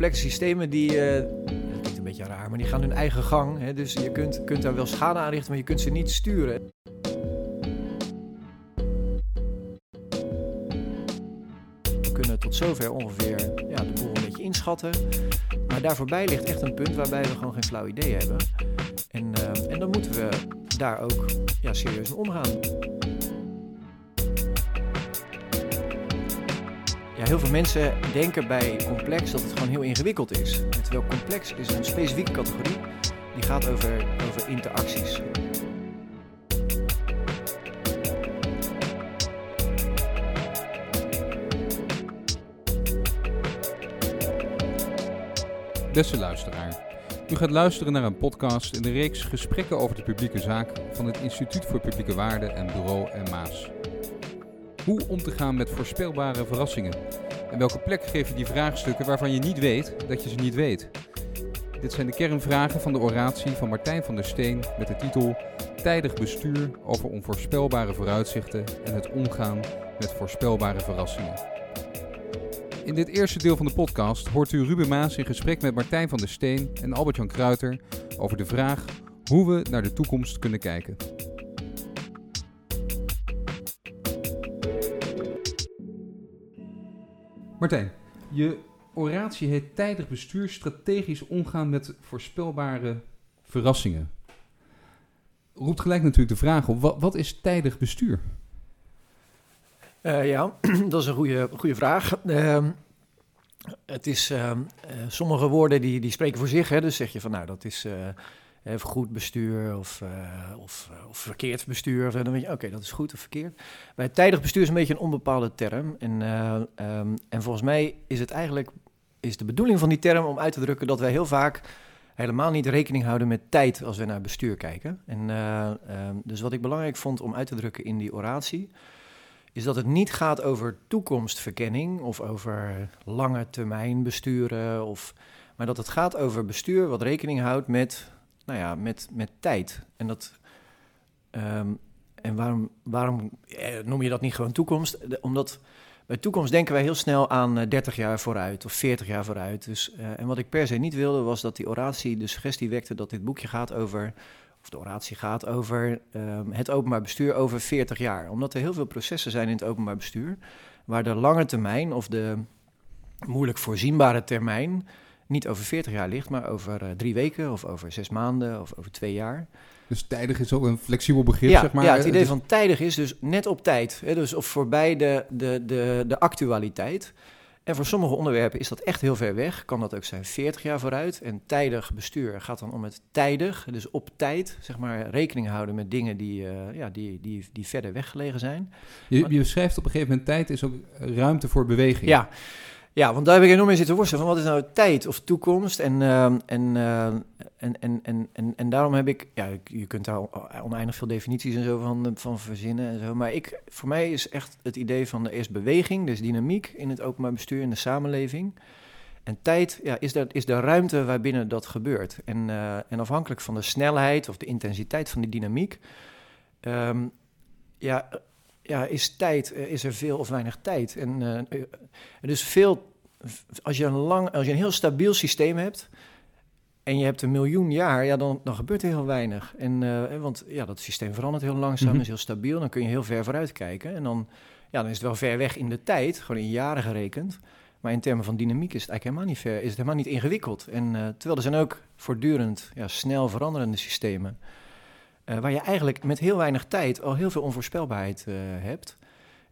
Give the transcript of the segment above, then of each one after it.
complexe systemen die, eh, dat klinkt een beetje raar, maar die gaan hun eigen gang. Hè? Dus je kunt, kunt daar wel schade aan richten, maar je kunt ze niet sturen. We kunnen tot zover ongeveer ja, de boel een beetje inschatten. Maar daar voorbij ligt echt een punt waarbij we gewoon geen flauw idee hebben. En, eh, en dan moeten we daar ook ja, serieus mee omgaan. Ja, heel veel mensen denken bij complex dat het gewoon heel ingewikkeld is. Terwijl complex is een specifieke categorie die gaat over, over interacties. Beste luisteraar, u gaat luisteren naar een podcast in de reeks Gesprekken over de publieke zaak van het Instituut voor Publieke Waarden en Bureau en Maas. Hoe om te gaan met voorspelbare verrassingen? En welke plek geef je die vraagstukken waarvan je niet weet dat je ze niet weet? Dit zijn de kernvragen van de oratie van Martijn van der Steen met de titel Tijdig bestuur over onvoorspelbare vooruitzichten en het omgaan met voorspelbare verrassingen. In dit eerste deel van de podcast hoort u Ruben Maas in gesprek met Martijn van der Steen en Albert-Jan Kruiter over de vraag hoe we naar de toekomst kunnen kijken. Martijn, je oratie heet tijdig bestuur, strategisch omgaan met voorspelbare verrassingen. Roept gelijk natuurlijk de vraag op, wat, wat is tijdig bestuur? Uh, ja, dat is een goede, goede vraag. Uh, het is, uh, sommige woorden die, die spreken voor zich. Hè, dus zeg je van nou, dat is even goed bestuur of, of, of, verkeerd bestuur. dan weet je, oké, dat is goed of verkeerd. Bij tijdig bestuur is een beetje een onbepaalde term. En, um, en volgens mij is het eigenlijk is de bedoeling van die term om uit te drukken dat wij heel vaak helemaal niet rekening houden met tijd als we naar bestuur kijken. En, um, dus wat ik belangrijk vond om uit te drukken in die oratie is dat het niet gaat over toekomstverkenning of over lange termijn besturen, of, maar dat het gaat over bestuur wat rekening houdt met, nou ja, met, met tijd. En, dat, um, en waarom, waarom eh, noem je dat niet gewoon toekomst? Omdat bij toekomst denken wij heel snel aan 30 jaar vooruit of 40 jaar vooruit. Dus, uh, en wat ik per se niet wilde was dat die oratie de suggestie wekte dat dit boekje gaat over of de oratie gaat over um, het openbaar bestuur over 40 jaar. Omdat er heel veel processen zijn in het openbaar bestuur, waar de lange termijn of de moeilijk voorzienbare termijn niet over 40 jaar ligt, maar over uh, drie weken of over zes maanden of over twee jaar. Dus tijdig is ook een flexibel begrip, ja, zeg maar. Ja, het idee van tijdig is dus net op tijd. Hè, dus of voorbij de, de, de, de actualiteit. En voor sommige onderwerpen is dat echt heel ver weg. Kan dat ook zijn 40 jaar vooruit. En tijdig bestuur gaat dan om het tijdig, dus op tijd, zeg maar, rekening houden met dingen die, uh, ja, die, die, die verder weggelegen zijn. Je, je beschrijft op een gegeven moment tijd is ook ruimte voor beweging. Ja. Ja, want daar heb ik enorm in zitten worstelen. Van wat is nou tijd of toekomst? En, en, uh, en, en, en, en, en daarom heb ik... Ja, je kunt daar oneindig veel definities en zo van, van verzinnen en zo. Maar ik, voor mij is echt het idee van er is beweging, dus dynamiek in het openbaar bestuur, in de samenleving. En tijd ja, is, dat, is de ruimte waarbinnen dat gebeurt. En, uh, en afhankelijk van de snelheid of de intensiteit van die dynamiek... Um, ja, ja, is tijd, is er veel of weinig tijd. En uh, dus veel, als je, een lang, als je een heel stabiel systeem hebt en je hebt een miljoen jaar, ja, dan, dan gebeurt er heel weinig. En, uh, want ja, dat systeem verandert heel langzaam, mm -hmm. is heel stabiel, dan kun je heel ver vooruit kijken. En dan, ja, dan is het wel ver weg in de tijd, gewoon in jaren gerekend. Maar in termen van dynamiek is het eigenlijk helemaal niet ver, is het helemaal niet ingewikkeld. En uh, terwijl er zijn ook voortdurend ja, snel veranderende systemen. Uh, waar je eigenlijk met heel weinig tijd al heel veel onvoorspelbaarheid uh, hebt.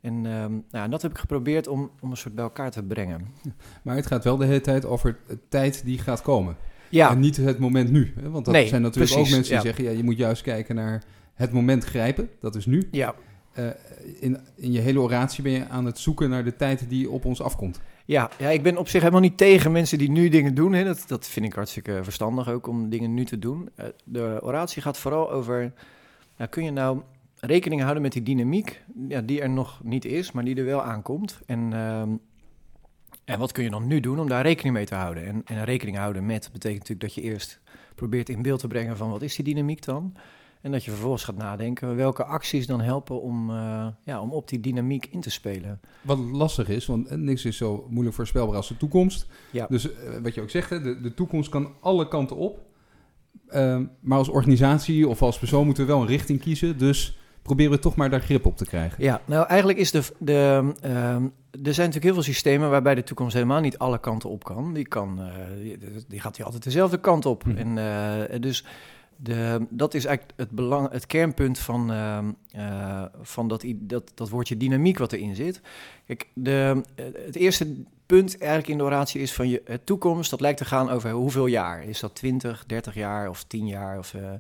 En um, nou, dat heb ik geprobeerd om, om een soort bij elkaar te brengen. Maar het gaat wel de hele tijd over de tijd die gaat komen. Ja. En niet het moment nu. Hè? Want dat nee, zijn natuurlijk precies, ook mensen die ja. zeggen... Ja, je moet juist kijken naar het moment grijpen. Dat is nu. Ja. Uh, in, in je hele oratie ben je aan het zoeken naar de tijd die op ons afkomt. Ja, ja, ik ben op zich helemaal niet tegen mensen die nu dingen doen. Hè. Dat, dat vind ik hartstikke verstandig ook om dingen nu te doen. Uh, de oratie gaat vooral over... Nou, kun je nou rekening houden met die dynamiek ja, die er nog niet is, maar die er wel aankomt. En, uh, en wat kun je dan nu doen om daar rekening mee te houden? En, en rekening houden met betekent natuurlijk dat je eerst probeert in beeld te brengen van wat is die dynamiek dan? En dat je vervolgens gaat nadenken welke acties dan helpen om, uh, ja, om op die dynamiek in te spelen. Wat lastig is, want niks is zo moeilijk voorspelbaar als de toekomst. Ja. Dus wat je ook zegt, de, de toekomst kan alle kanten op. Uh, maar als organisatie of als persoon moeten we wel een richting kiezen. Dus proberen we toch maar daar grip op te krijgen. Ja, nou eigenlijk is de. de uh, er zijn natuurlijk heel veel systemen waarbij de toekomst helemaal niet alle kanten op kan. Die, kan, uh, die gaat hier altijd dezelfde kant op. Hm. En dus de, dat is eigenlijk het, belang, het kernpunt van, uh, van dat, dat, dat woordje dynamiek wat erin zit. De, het eerste punt eigenlijk in de oratie is van je toekomst, dat lijkt te gaan over hoeveel jaar. Is dat 20, 30 jaar of 10 jaar? Of, uh,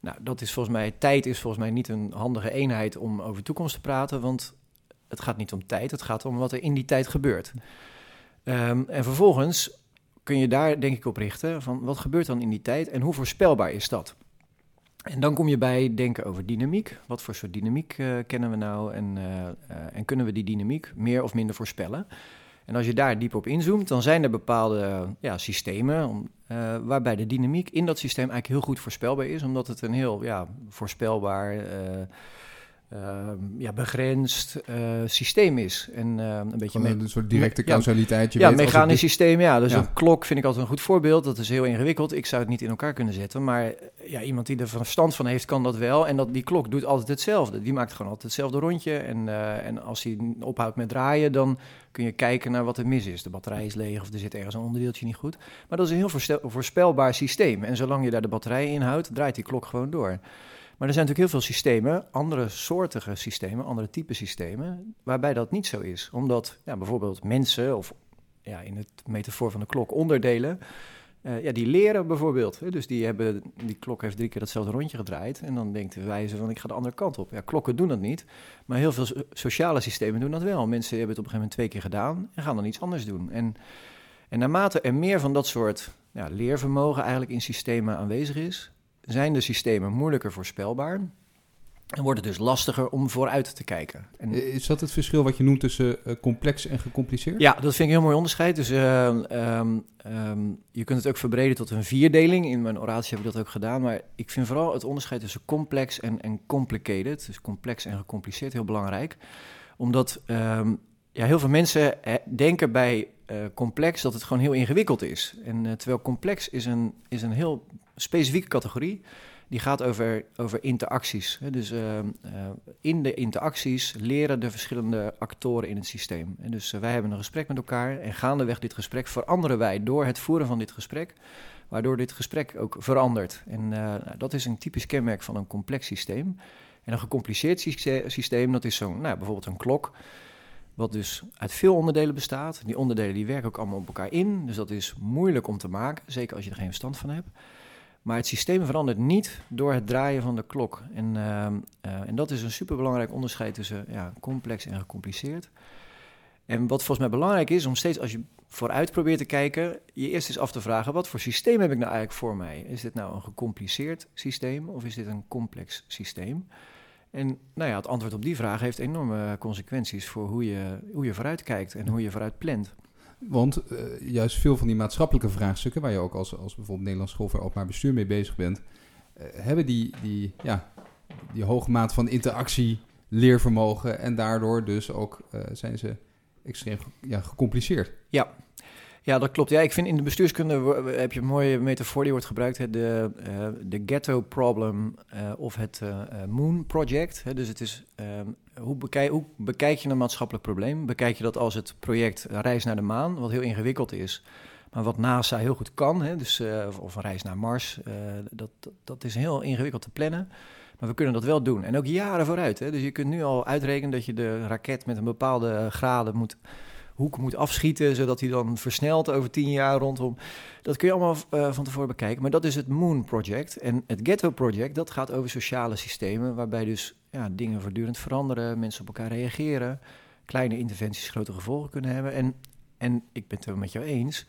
nou, dat is volgens mij, tijd is volgens mij niet een handige eenheid om over toekomst te praten, want het gaat niet om tijd, het gaat om wat er in die tijd gebeurt. Um, en vervolgens kun je daar denk ik op richten van wat gebeurt dan in die tijd en hoe voorspelbaar is dat? En dan kom je bij denken over dynamiek. Wat voor soort dynamiek uh, kennen we nou en, uh, uh, en kunnen we die dynamiek meer of minder voorspellen? En als je daar diep op inzoomt, dan zijn er bepaalde ja, systemen waarbij de dynamiek in dat systeem eigenlijk heel goed voorspelbaar is, omdat het een heel ja, voorspelbaar ja, begrensd uh, systeem is. En uh, een beetje een soort directe causaliteit. Je ja, mechanisch systeem. Ja, dus een klok vind ik altijd een goed voorbeeld. Dat is heel ingewikkeld. Ik zou het niet in elkaar kunnen zetten. Maar ja, iemand die er verstand van heeft, kan dat wel. En dat, die klok doet altijd hetzelfde. Die maakt gewoon altijd hetzelfde rondje. En, uh, en als hij ophoudt met draaien, dan kun je kijken naar wat er mis is. De batterij is leeg of er zit ergens een onderdeeltje niet goed. Maar dat is een heel voorspelbaar systeem. En zolang je daar de batterij in houdt, draait die klok gewoon door. Maar er zijn natuurlijk heel veel systemen, andere soortige systemen, andere type systemen, waarbij dat niet zo is. Omdat ja, bijvoorbeeld mensen, of ja, in het metafoor van de klok, onderdelen, uh, ja, die leren bijvoorbeeld. Dus die, hebben, die klok heeft drie keer hetzelfde rondje gedraaid. En dan denkt de wijze van ik ga de andere kant op. Ja, klokken doen dat niet. Maar heel veel sociale systemen doen dat wel. Mensen hebben het op een gegeven moment twee keer gedaan en gaan dan iets anders doen. En, en naarmate er meer van dat soort ja, leervermogen eigenlijk in systemen aanwezig is, zijn de systemen moeilijker voorspelbaar. En wordt het dus lastiger om vooruit te kijken. En is dat het verschil wat je noemt tussen uh, complex en gecompliceerd? Ja, dat vind ik een heel mooi onderscheid. Dus uh, um, um, je kunt het ook verbreden tot een vierdeling. In mijn oratie heb ik dat ook gedaan. Maar ik vind vooral het onderscheid tussen complex en, en complicated. Dus complex en gecompliceerd heel belangrijk. Omdat um, ja, heel veel mensen denken bij uh, complex dat het gewoon heel ingewikkeld is. En uh, terwijl complex is een, is een heel specifieke categorie. Die gaat over, over interacties. Dus uh, in de interacties leren de verschillende actoren in het systeem. En dus wij hebben een gesprek met elkaar en gaandeweg dit gesprek veranderen wij door het voeren van dit gesprek, waardoor dit gesprek ook verandert. En nou, dat is een typisch kenmerk van een complex systeem. En een gecompliceerd systeem, dat is zo'n, nou, bijvoorbeeld een klok wat dus uit veel onderdelen bestaat. Die onderdelen die werken ook allemaal op elkaar in, dus dat is moeilijk om te maken, zeker als je er geen verstand van hebt. Maar het systeem verandert niet door het draaien van de klok. En, uh, uh, en dat is een superbelangrijk onderscheid tussen ja, complex en gecompliceerd. En wat volgens mij belangrijk is, om steeds als je vooruit probeert te kijken, je eerst eens af te vragen, wat voor systeem heb ik nou eigenlijk voor mij? Is dit nou een gecompliceerd systeem of is dit een complex systeem? En nou ja, het antwoord op die vraag heeft enorme consequenties voor hoe je, hoe je vooruit kijkt en hoe je vooruit plant. Want uh, juist veel van die maatschappelijke vraagstukken, waar je ook als, als bijvoorbeeld Nederlands School voor Openbaar Bestuur mee bezig bent, uh, hebben die, die, ja, die hoge maat van interactie, leervermogen en daardoor dus ook uh, zijn ze extreem ja, gecompliceerd. Ja, ja, dat klopt. Ja, ik vind in de bestuurskunde heb je een mooie metafoor die wordt gebruikt. De, uh, de ghetto problem uh, of het uh, Moon Project. Hè, dus het is, ehm, hoe, bekijk, bekijk je een maatschappelijk probleem? Bekijk je dat als het project Reis naar de Maan, wat heel ingewikkeld is, maar wat NASA heel goed kan. Hè, dus, of een reis naar Mars. dat, dat is heel ingewikkeld te plannen. Maar we kunnen dat wel doen. En ook jaren vooruit. Hè. Dus je kunt nu al uitrekenen dat je de raket met een bepaalde graden moet hoek moet afschieten, zodat hij dan versnelt over tien jaar rondom. Dat kun je allemaal uh, van tevoren bekijken. Maar dat is het Moon Project. En het Ghetto Project, dat gaat over sociale systemen, waarbij dus ja, dingen voortdurend veranderen, mensen op elkaar reageren, kleine interventies grote gevolgen kunnen hebben. En, en ik ben het met jou eens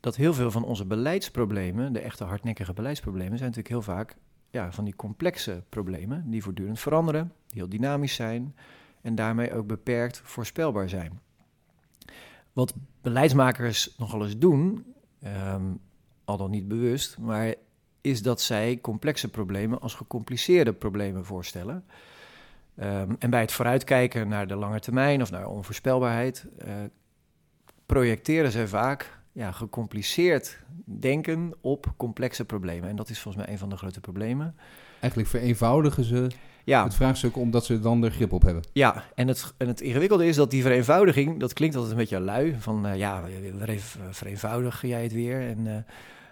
dat heel veel van onze beleidsproblemen, de echte hardnekkige beleidsproblemen, zijn natuurlijk heel vaak ja, van die complexe problemen die voortdurend veranderen, die heel dynamisch zijn en daarmee ook beperkt voorspelbaar zijn. Wat beleidsmakers nogal eens doen, um, al dan niet bewust, maar is dat zij complexe problemen als gecompliceerde problemen voorstellen. Ehm, en bij het vooruitkijken naar de lange termijn of naar onvoorspelbaarheid, uh, projecteren zij vaak ja, gecompliceerd denken op complexe problemen. En dat is volgens mij een van de grote problemen. Eigenlijk vereenvoudigen ze ja. het vraagstuk omdat ze dan er grip op hebben. Ja, en het, en het ingewikkelde is dat die vereenvoudiging, dat klinkt altijd een beetje lui. Van uh, ja, vereenvoudig jij het weer. En, uh,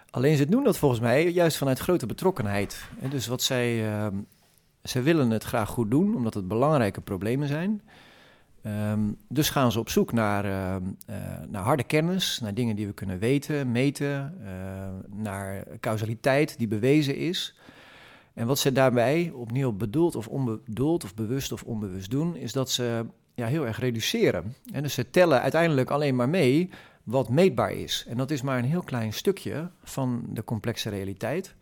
alleen ze doen dat volgens mij juist vanuit grote betrokkenheid. En dus wat zij, uh, zij willen het graag goed doen, omdat het belangrijke problemen zijn. Um, dus gaan ze op zoek naar, uh, uh, naar harde kennis, naar dingen die we kunnen weten, meten, uh, naar causaliteit die bewezen is. En wat ze daarbij opnieuw bedoeld of onbedoeld of bewust of onbewust doen, is dat ze ja, heel erg reduceren. En dus ze tellen uiteindelijk alleen maar mee wat meetbaar is. En dat is maar een heel klein stukje van de complexe realiteit.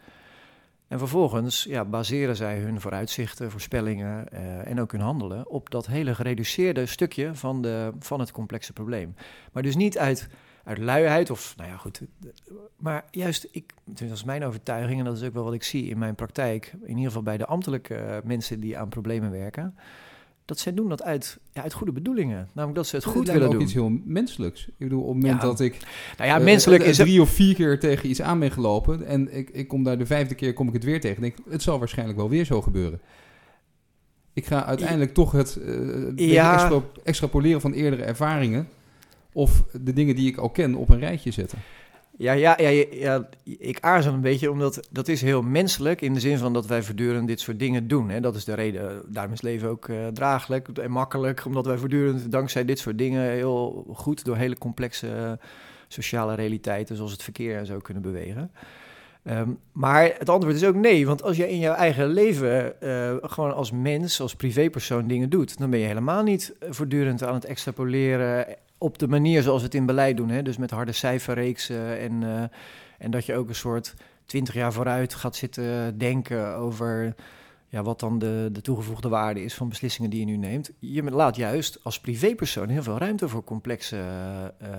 En vervolgens ja, baseren zij hun vooruitzichten, voorspellingen uh, en ook hun handelen op dat hele gereduceerde stukje van, de, van het complexe probleem. Maar dus niet uit, uit luiheid of, nou ja, goed. Maar juist, ik, dat is mijn overtuiging en dat is ook wel wat ik zie in mijn praktijk, in ieder geval bij de ambtelijke mensen die aan problemen werken dat zij doen dat uit, ja, uit goede bedoelingen. Namelijk dat ze het goed willen ook doen. iets heel menselijks. Ik bedoel, op het moment dat ik nou ja, menselijk uh, is drie of vier keer tegen iets aan ben gelopen... en ik, ik kom daar de vijfde keer kom ik het weer tegen... denk het zal waarschijnlijk wel weer zo gebeuren. Ik ga uiteindelijk toch het uh, ja. extrapoleren van eerdere ervaringen... of de dingen die ik al ken op een rijtje zetten. Ja, ja, ja, ja, ik aarzel een beetje, omdat dat is heel menselijk in de zin van dat wij voortdurend dit soort dingen doen. Hè. Dat is de reden, daarom is leven ook uh, draaglijk en makkelijk, omdat wij voortdurend dankzij dit soort dingen heel goed door hele complexe uh, sociale realiteiten, zoals het verkeer en zo, kunnen bewegen. Um, maar het antwoord is ook nee, want als je in jouw eigen leven uh, gewoon als mens, als privépersoon dingen doet, dan ben je helemaal niet voortdurend aan het extrapoleren op de manier zoals we het in beleid doen. Hè? Dus met harde cijferreeksen en, uh, en dat je ook een soort twintig jaar vooruit gaat zitten denken over ja, wat dan de, de toegevoegde waarde is van beslissingen die je nu neemt. Je laat juist als privépersoon heel veel ruimte voor complexe. Uh,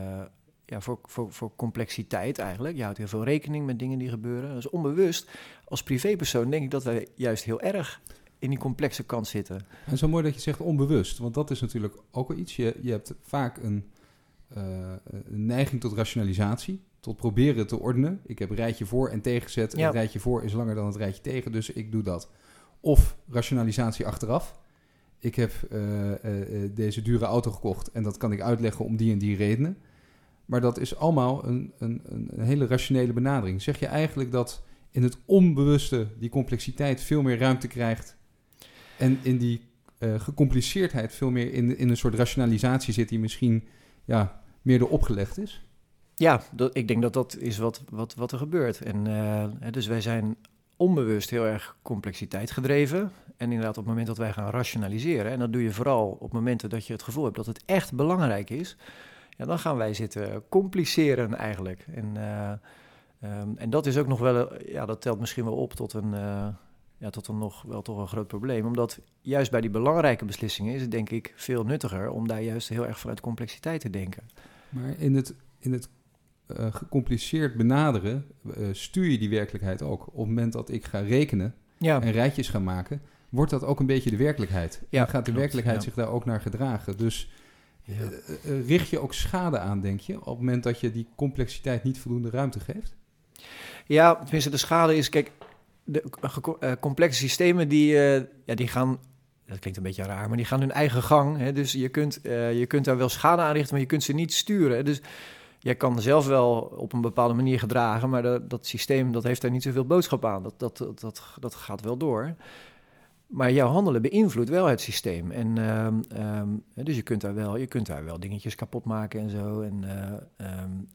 ja, voor, voor, voor complexiteit eigenlijk. Je houdt heel veel rekening met dingen die gebeuren. Dus onbewust, als privépersoon denk ik dat wij juist heel erg in die complexe kant zitten. En zo mooi dat je zegt onbewust, want dat is natuurlijk ook wel iets. Je, je hebt vaak een, een neiging tot rationalisatie, tot proberen te ordenen. Ik heb rijtje voor en tegenzet. Ja. Het rijtje voor is langer dan het rijtje tegen, dus ik doe dat. Of rationalisatie achteraf. Ik heb uh, uh, deze dure auto gekocht en dat kan ik uitleggen om die en die redenen. Maar dat is allemaal een, een, een hele rationele benadering. Zeg je eigenlijk dat in het onbewuste die complexiteit veel meer ruimte krijgt en in die uh, gecompliceerdheid veel meer in, in een soort rationalisatie zit die misschien ja, meer erop opgelegd is? Ja, ik denk dat dat is wat, wat, wat er gebeurt. En, uh, dus wij zijn onbewust heel erg complexiteit gedreven. En inderdaad, op het moment dat wij gaan rationaliseren, en dat doe je vooral op momenten dat je het gevoel hebt dat het echt belangrijk is, ja, dan gaan wij zitten compliceren eigenlijk. En, uh, um, en dat is ook nog wel, ja, dat telt misschien wel op tot een, ja, tot een nog wel toch een groot probleem. Omdat juist bij die belangrijke beslissingen is het denk ik veel nuttiger om daar juist heel erg vanuit complexiteit te denken. Maar in het, in het uh, gecompliceerd benaderen uh, stuur je die werkelijkheid ook. Op het moment dat ik ga rekenen ja. en rijtjes ga maken, wordt dat ook een beetje de werkelijkheid. Ja, en gaat de klopt, werkelijkheid ja. zich daar ook naar gedragen. Dus uh, richt je ook schade aan, denk je, op het moment dat je die complexiteit niet voldoende ruimte geeft? Ja, tenminste, de schade is, kijk, de uh, complexe systemen die, uh, ja, die gaan, dat klinkt een beetje raar, maar die gaan hun eigen gang. Hè? Dus je kunt, je kunt daar wel schade aanrichten, maar je kunt ze niet sturen. Dus jij kan zelf wel op een bepaalde manier gedragen, maar dat, systeem dat heeft daar niet zoveel boodschap aan. Dat, dat, dat, dat, gaat wel door. Maar jouw handelen beïnvloedt wel het systeem. En, um, um, dus je kunt, daar wel, je kunt daar wel dingetjes kapot maken en zo. En, um,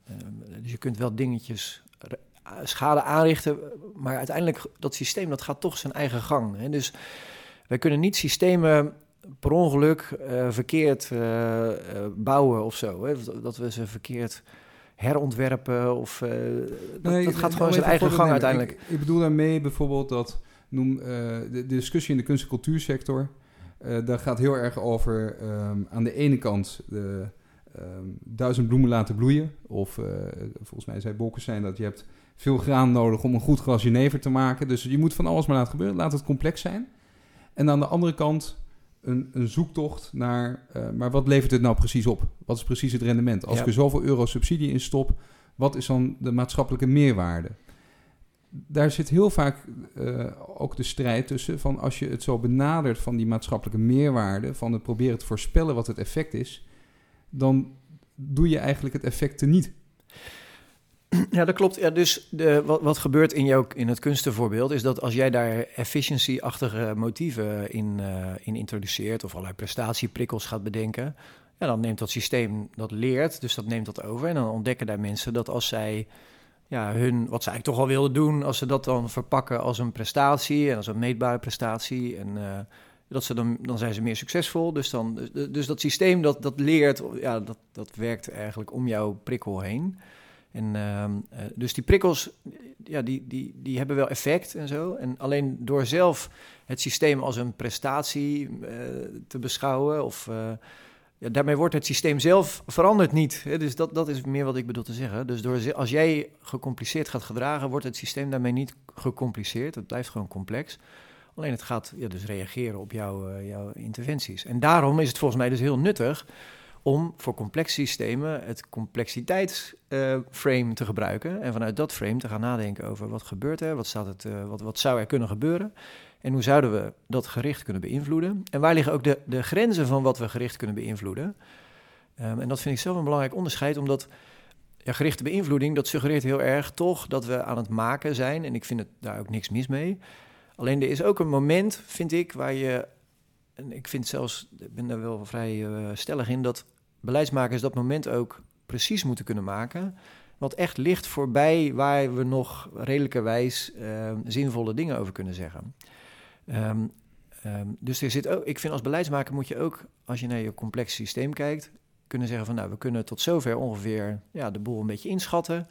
dus je kunt wel dingetjes schade aanrichten. Maar uiteindelijk, dat systeem dat gaat toch zijn eigen gang. Hè? Dus wij kunnen niet systemen per ongeluk uh, verkeerd uh, uh, bouwen of zo. Hè? Dat we ze verkeerd herontwerpen. Of, dat, nee, dat gaat gewoon zijn eigen gang uiteindelijk. Ik, ik, bedoel daarmee bijvoorbeeld dat noem, de, de, discussie in de kunst- en cultuursector. daar gaat heel erg over um, aan de ene kant de, ehm, duizend bloemen laten bloeien. Of eh, volgens mij zei zijn dat je hebt veel graan nodig om een goed glas jenever te maken. Dus je moet van alles maar laten gebeuren. Laat het complex zijn. En aan de andere kant een, een zoektocht naar, uh, maar wat levert het nou precies op? Wat is precies het rendement? Als ik er zoveel euro subsidie in stop, wat is dan de maatschappelijke meerwaarde? Daar zit heel vaak uh, ook de strijd tussen van als je het zo benadert van die maatschappelijke meerwaarde, van het proberen te voorspellen wat het effect is, dan doe je eigenlijk het effect niet. Ja, dat klopt. Ja, dus de, wat, wat gebeurt in, jouw, in het kunstenvoorbeeld is dat als jij daar efficiency-achtige motieven in, uh, in introduceert of allerlei prestatieprikkels gaat bedenken, ja, dan neemt dat systeem dat leert, dus dat neemt dat over. En dan ontdekken daar mensen dat als zij ja, hun, wat ze eigenlijk toch al wilden doen, als ze dat dan verpakken als een prestatie en als een meetbare prestatie en uh, dat ze dan, dan zijn ze meer succesvol. Dus, dan, dus, dus dat systeem dat, dat leert, ja, dat, dat werkt eigenlijk om jouw prikkel heen. En, uh, dus die prikkels, ja, die, die, die hebben wel effect en zo. En alleen door zelf het systeem als een prestatie uh, te beschouwen, of uh, ja, daarmee wordt het systeem zelf veranderd niet. Dus dat, dat is meer wat ik bedoel te zeggen. Dus door, als jij gecompliceerd gaat gedragen, wordt het systeem daarmee niet gecompliceerd. Het blijft gewoon complex. Alleen het gaat ja, dus reageren op jouw, jouw interventies. En daarom is het volgens mij dus heel nuttig om voor complexe systemen het complexiteitsframe te gebruiken. En vanuit dat frame te gaan nadenken over wat gebeurt er, wat, staat het, uh, wat, wat zou er kunnen gebeuren. En hoe zouden we dat gericht kunnen beïnvloeden? En waar liggen ook de, de grenzen van wat we gericht kunnen beïnvloeden? Um, en dat vind ik zelf een belangrijk onderscheid, omdat ja, gerichte beïnvloeding, dat suggereert heel erg toch dat we aan het maken zijn. En ik vind het daar ook niks mis mee. Alleen er is ook een moment, vind ik, waar je en ik vind zelfs, ik ben daar wel vrij uh, stellig in, dat beleidsmakers dat moment ook precies moeten kunnen maken. Wat echt ligt voorbij waar we nog redelijkerwijs uh, zinvolle dingen over kunnen zeggen. Um, um, dus er zit ook, ik vind als beleidsmaker moet je ook, als je naar je complex systeem kijkt, kunnen zeggen van nou, we kunnen tot zover ongeveer ja, de boel een beetje inschatten.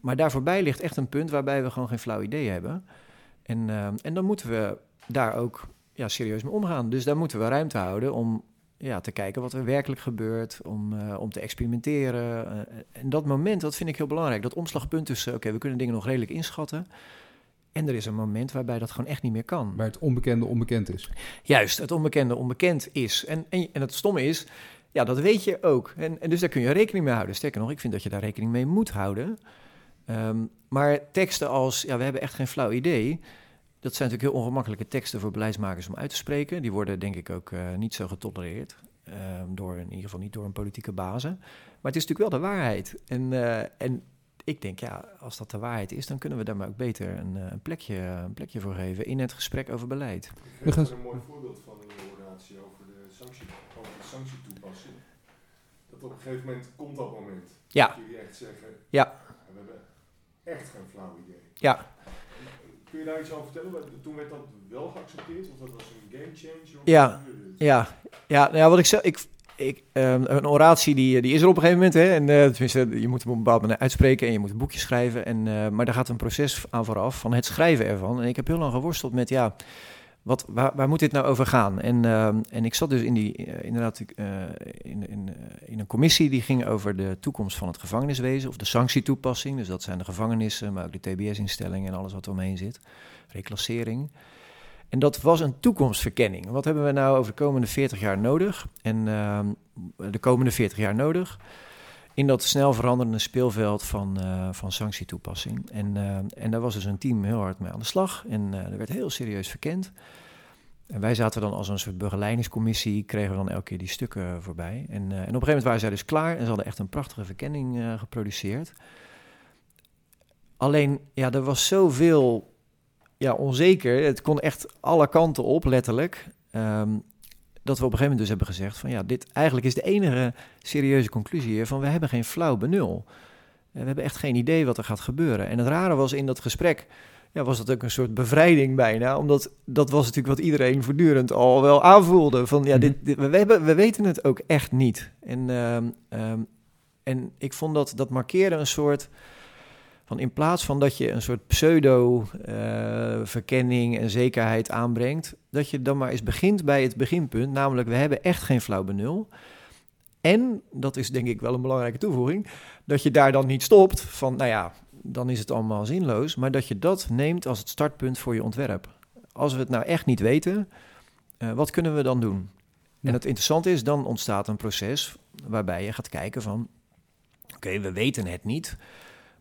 Maar daar voorbij ligt echt een punt waarbij we gewoon geen flauw idee hebben. En, en dan moeten we daar ook ja, serieus mee omgaan. Dus daar moeten we ruimte houden om ja, te kijken wat er werkelijk gebeurt, om, uh, om te experimenteren. Uh, en dat moment, dat vind ik heel belangrijk. Dat omslagpunt tussen, oké, we kunnen dingen nog redelijk inschatten. En er is een moment waarbij dat gewoon echt niet meer kan. Waar het onbekende onbekend is. Juist, het onbekende onbekend is. En, en, en het stomme is, ja, dat weet je ook. En, en dus daar kun je rekening mee houden. Sterker nog, ik vind dat je daar rekening mee moet houden. Um, maar teksten als, ja, we hebben echt geen flauw idee dat zijn natuurlijk heel ongemakkelijke teksten voor beleidsmakers om uit te spreken. Die worden denk ik ook uh, niet zo getolereerd. Uh, door, in ieder geval niet door een politieke bazen. Maar het is natuurlijk wel de waarheid. En, uh, en ik denk, ja, als dat de waarheid is, dan kunnen we daar maar ook beter een, een, plekje, een plekje voor geven in het gesprek over beleid. Ik vind een mooi voorbeeld van een oratie over de, sanctie, over de sanctietoepassing. Dat op een gegeven moment komt dat moment. Ja. Dat jullie echt zeggen, ja. we hebben echt geen flauw idee. Ja. Kun je daar iets over vertellen? Toen werd dat wel geaccepteerd, of dat was een game changer? Ja, ja, ja, nou ja, wat ik zeg, ik, ik, um, een oratie die, die is er op een gegeven moment. Hè, en uh, tenminste, je moet hem op een bepaald moment uitspreken en je moet een boekje schrijven. En, uh, maar daar gaat een proces aan vooraf van het schrijven ervan. En ik heb heel lang geworsteld met, ja, wat, waar, waar moet dit nou over gaan? En, uh, en ik zat dus in die, uh, inderdaad uh, in, in, in een commissie die ging over de toekomst van het gevangeniswezen of de sanctietoepassing. Dus dat zijn de gevangenissen, maar ook de TBS-instellingen en alles wat er omheen zit. Reclassering. En dat was een toekomstverkenning. Wat hebben we nou over de komende 40 jaar nodig? En ehm, de komende 40 jaar nodig in dat snel veranderende speelveld van, uh, van sanctietoepassing. En, uh, en daar was dus een team heel hard mee aan de slag. En uh, er werd heel serieus verkend. En wij zaten dan als een soort begeleidingscommissie, kregen we dan elke keer die stukken voorbij. En, en op een gegeven moment waren zij dus klaar en ze hadden echt een prachtige verkenning geproduceerd. Alleen, ja, er was zoveel ja, onzeker. Het kon echt alle kanten op, letterlijk. Um, dat we op een gegeven moment dus hebben gezegd van ja, dit eigenlijk is de enige serieuze conclusie hier van we hebben geen flauw benul. We hebben echt geen idee wat er gaat gebeuren. En het rare was in dat gesprek, ja, was dat ook een soort bevrijding bijna, omdat dat was natuurlijk wat iedereen voortdurend al wel aanvoelde van ja, dit, dit we, hebben, we weten het ook echt niet. En, um, um, en ik vond dat dat markeerde een soort van in plaats van dat je een soort pseudo-verkenning uh, en zekerheid aanbrengt, dat je dan maar eens begint bij het beginpunt, namelijk we hebben echt geen flauw benul. En, dat is denk ik wel een belangrijke toevoeging, dat je daar dan niet stopt van, nou ja, dan is het allemaal zinloos, maar dat je dat neemt als het startpunt voor je ontwerp. Als we het nou echt niet weten, uh, wat kunnen we dan doen? Ja. En het interessante is, dan ontstaat een proces waarbij je gaat kijken van, oké, we weten het niet,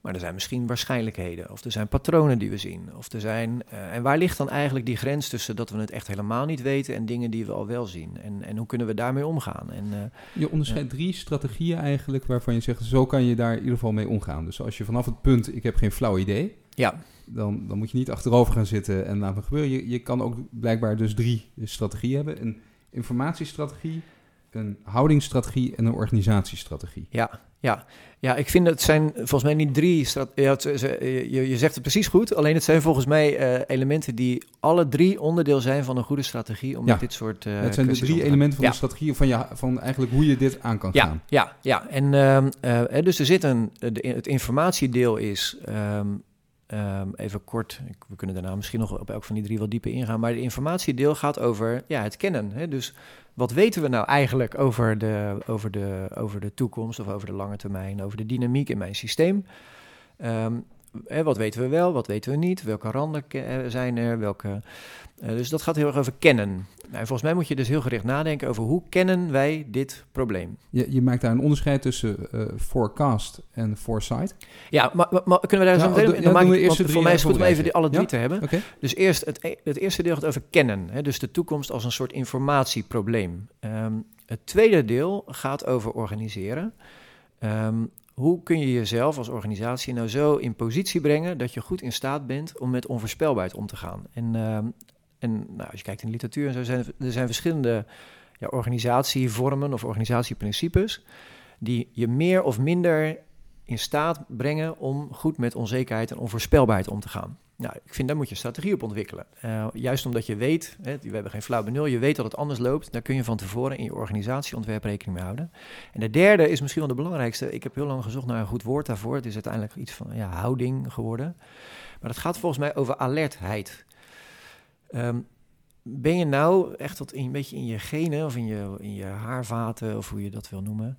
maar er zijn misschien waarschijnlijkheden, of er zijn patronen die we zien, of er zijn. Uh, en waar ligt dan eigenlijk die grens tussen dat we het echt helemaal niet weten en dingen die we al wel zien? En, en hoe kunnen we daarmee omgaan? En, uh, je onderscheidt ja. drie strategieën eigenlijk waarvan je zegt, zo kan je daar in ieder geval mee omgaan. Dus als je vanaf het punt, ik heb geen flauw idee, ja. dan, dan moet je niet achterover gaan zitten en laten gebeuren. Je, je kan ook blijkbaar dus drie strategieën hebben: een informatiestrategie, een houdingsstrategie en een organisatiestrategie. Ja, ja, ja, ik vind het zijn volgens mij niet drie. Je, je zegt het precies goed. Alleen het zijn volgens mij uh, elementen die alle drie onderdeel zijn van een goede strategie om ja. dit soort. Uh, het zijn de drie elementen van ja. de strategie van, je, van eigenlijk hoe je dit aan kan ja, gaan. Ja, ja. En uh, dus er zit een. De, het informatiedeel is. Um, Um, even kort, we kunnen daarna misschien nog op elk van die drie wat dieper ingaan. Maar de informatiedeel gaat over ja, het kennen. Hè? Dus wat weten we nou eigenlijk over de, over, de, over de toekomst of over de lange termijn, over de dynamiek in mijn systeem? Um, hè, wat weten we wel, wat weten we niet? Welke randen zijn er? Welke, uh, dus dat gaat heel erg over kennen. Nou, en volgens mij moet je dus heel gericht nadenken over hoe kennen wij dit probleem. Je, je maakt daar een onderscheid tussen uh, forecast en foresight. Ja, maar, maar, maar kunnen we daar zo meteen... ja, dan maak ik- want voor mij is het goed om even die alle drie Ja? te hebben. Dus eerst, het, e- het eerste deel gaat over kennen. Hè, dus de toekomst als een soort informatieprobleem. Ehm, het tweede deel gaat over organiseren. Ehm, hoe kun je jezelf als organisatie nou zo in positie brengen dat je goed in staat bent om met onvoorspelbaarheid om te gaan? En, ehm, en nou, als je kijkt in de literatuur en zo, zijn er zijn verschillende ja, organisatievormen of organisatieprincipes die je meer of minder in staat brengen om goed met onzekerheid en onvoorspelbaarheid om te gaan. Nou, ik vind daar moet je strategie op ontwikkelen. Eh, juist omdat je weet, hè, we hebben geen flauw benul, je weet dat het anders loopt, daar kun je van tevoren in je organisatieontwerp rekening mee houden. En de derde is misschien wel de belangrijkste. Ik heb heel lang gezocht naar een goed woord daarvoor. Het is uiteindelijk iets van ja, houding geworden. Maar dat gaat volgens mij over alertheid. Ehm, ben je nou echt in, een beetje in je genen of in je, in je haarvaten, of hoe je dat wil noemen,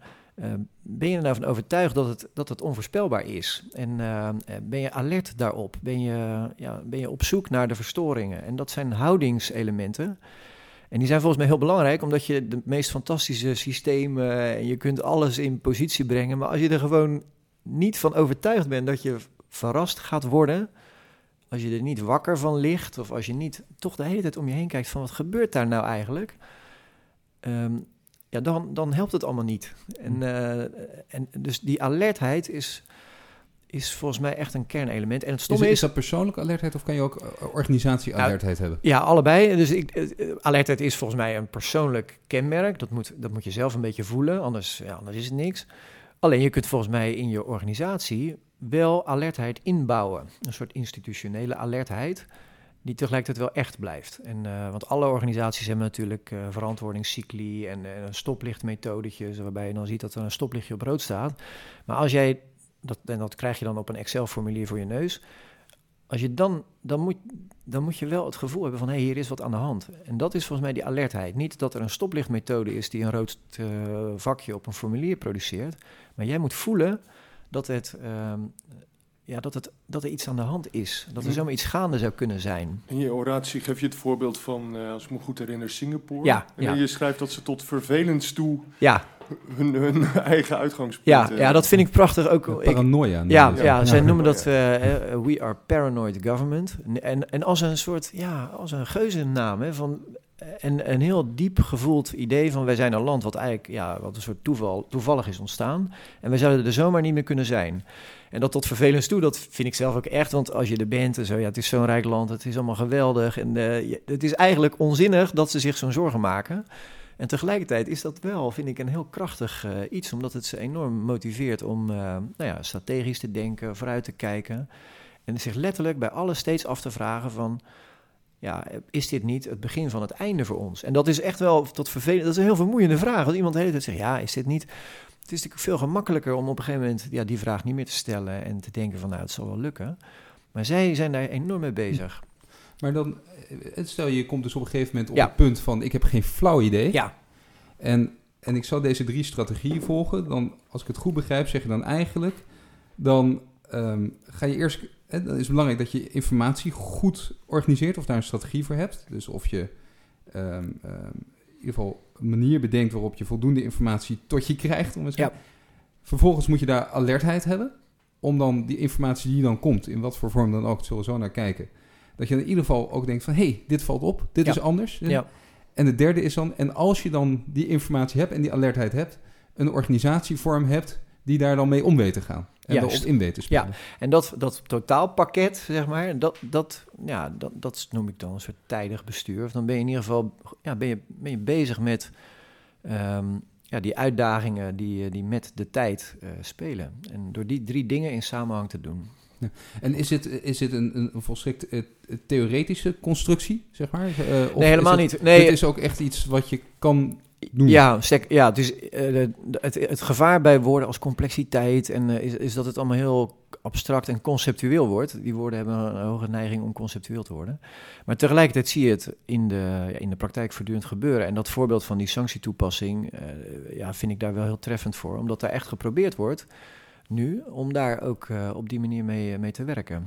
ben je er nou van overtuigd dat het, dat het onvoorspelbaar is? En eh, eh, ben je alert daarop? Ben je, ja, ben je op zoek naar de verstoringen? En dat zijn houdingselementen. En die zijn volgens mij heel belangrijk, omdat je de meest fantastische systemen en je kunt alles in positie brengen. Maar als je er gewoon niet van overtuigd bent dat je verrast gaat worden, als je er niet wakker van ligt, of als je niet toch de hele tijd om je heen kijkt van wat gebeurt daar nou eigenlijk, Ehm, ja, dan, dan helpt het allemaal niet. En, eh, en dus die alertheid is, is volgens mij echt een kernelement. En het Is, stomme is, is dat persoonlijke alertheid of kan je ook eh, organisatie-alertheid hebben? ja, allebei. Dus ik, eh, alertheid is volgens mij een persoonlijk kenmerk. Dat moet, dat moet je zelf een beetje voelen, anders, ja, anders is het niks. Alleen je kunt volgens mij in je organisatie wel alertheid inbouwen. Een soort institutionele alertheid die tegelijkertijd wel echt blijft. En, eh, want alle organisaties hebben natuurlijk eh, verantwoordingscycli en, en een stoplichtmethodetjes, waarbij je dan ziet dat er een stoplichtje op rood staat. Maar als jij, dat, en dat krijg je dan op een Excel-formulier voor je neus, als je dan, dan moet, dan moet je wel het gevoel hebben van, hé, hey, hier is wat aan de hand. En dat is volgens mij die alertheid. Niet dat er een stoplichtmethode is die een rood eh, vakje op een formulier produceert, maar jij moet voelen dat het... ja, dat, het, dat er iets aan de hand is. Dat er zomaar iets gaande zou kunnen zijn. In je oratie geef je het voorbeeld van, eh, als ik me goed herinner, Singapore. Ja, en ja. je schrijft dat ze tot vervelens toe Ja, hun, hun eigen uitgangspunt... ja, eh, ja, dat vind ik prachtig ook. Ik, Paranoia. ja, ze ja, het. zij Ja. noemen dat eh, we are paranoid government. En, en als een soort, ja, als een geuzennaam, hè, van en een heel diep gevoeld idee van wij zijn een land wat eigenlijk, ja, wat een soort toeval, toevallig is ontstaan. En wij zouden er zomaar niet meer kunnen zijn. En dat tot vervelens toe, dat vind ik zelf ook echt. Want als je er bent en zo, ja, het is zo'n rijk land, het is allemaal geweldig. En eh, het is eigenlijk onzinnig dat ze zich zo'n zorgen maken. En tegelijkertijd is dat wel, vind ik, een heel krachtig eh, iets. Omdat het ze enorm motiveert om eh, nou ja, strategisch te denken, vooruit te kijken. En zich letterlijk bij alles steeds af te vragen van... Ja, is dit niet het begin van het einde voor ons? En dat is echt wel tot vervelend. Dat is een heel vermoeiende vraag. Als iemand de hele tijd zegt, ja, is dit niet... Het is natuurlijk veel gemakkelijker om op een gegeven moment ja, die vraag niet meer te stellen... en te denken van, nou, het zal wel lukken. Maar zij zijn daar enorm mee bezig. Maar dan, eh, stel je komt dus op een gegeven moment op Ja. het punt van ik heb geen flauw idee. Ja, En en ik zou deze drie strategieën volgen, dan, als ik het goed begrijp, zeg je dan eigenlijk, dan ehm, ga je eerst, hè, dan is het belangrijk dat je informatie goed organiseert of daar een strategie voor hebt. Dus of je ehm, ehm, in ieder geval een manier bedenkt waarop je voldoende informatie tot je krijgt. Om het Ja. Vervolgens moet je daar alertheid hebben, om dan die informatie die dan komt, in wat voor vorm dan ook, zullen we zo naar kijken. Dat je in ieder geval ook denkt van, hé, hey, dit valt op, dit Ja. is anders. Ja. En de derde is dan, en als je dan die informatie hebt en die alertheid hebt, een organisatievorm hebt die daar dan mee om weet te gaan. En Juist. erop in weet te spelen. En dat, dat totaalpakket, zeg maar, dat, dat, ja, dat, dat noem ik dan een soort tijdig bestuur. Of dan ben je in ieder geval ja, ben je, ben je bezig met ehm, ja, die uitdagingen die, eh, die met de tijd eh, spelen. En door die drie dingen in samenhang te doen. En is het, is het een, een volstrekt eh, theoretische constructie, zeg maar? Of nee, helemaal het, niet. Nee, Het is ook echt iets wat je kan doen. Ja, sec- ja het, is, eh, het, het gevaar bij woorden als complexiteit en eh, is, is dat het allemaal heel abstract en conceptueel wordt. Die woorden hebben een hoge neiging om conceptueel te worden. Maar tegelijkertijd zie je het in de, ja, in de praktijk voortdurend gebeuren. En dat voorbeeld van die sanctietoepassing eh, ja, vind ik daar wel heel treffend voor. Omdat daar echt geprobeerd wordt nu om daar ook op die manier mee, mee te werken.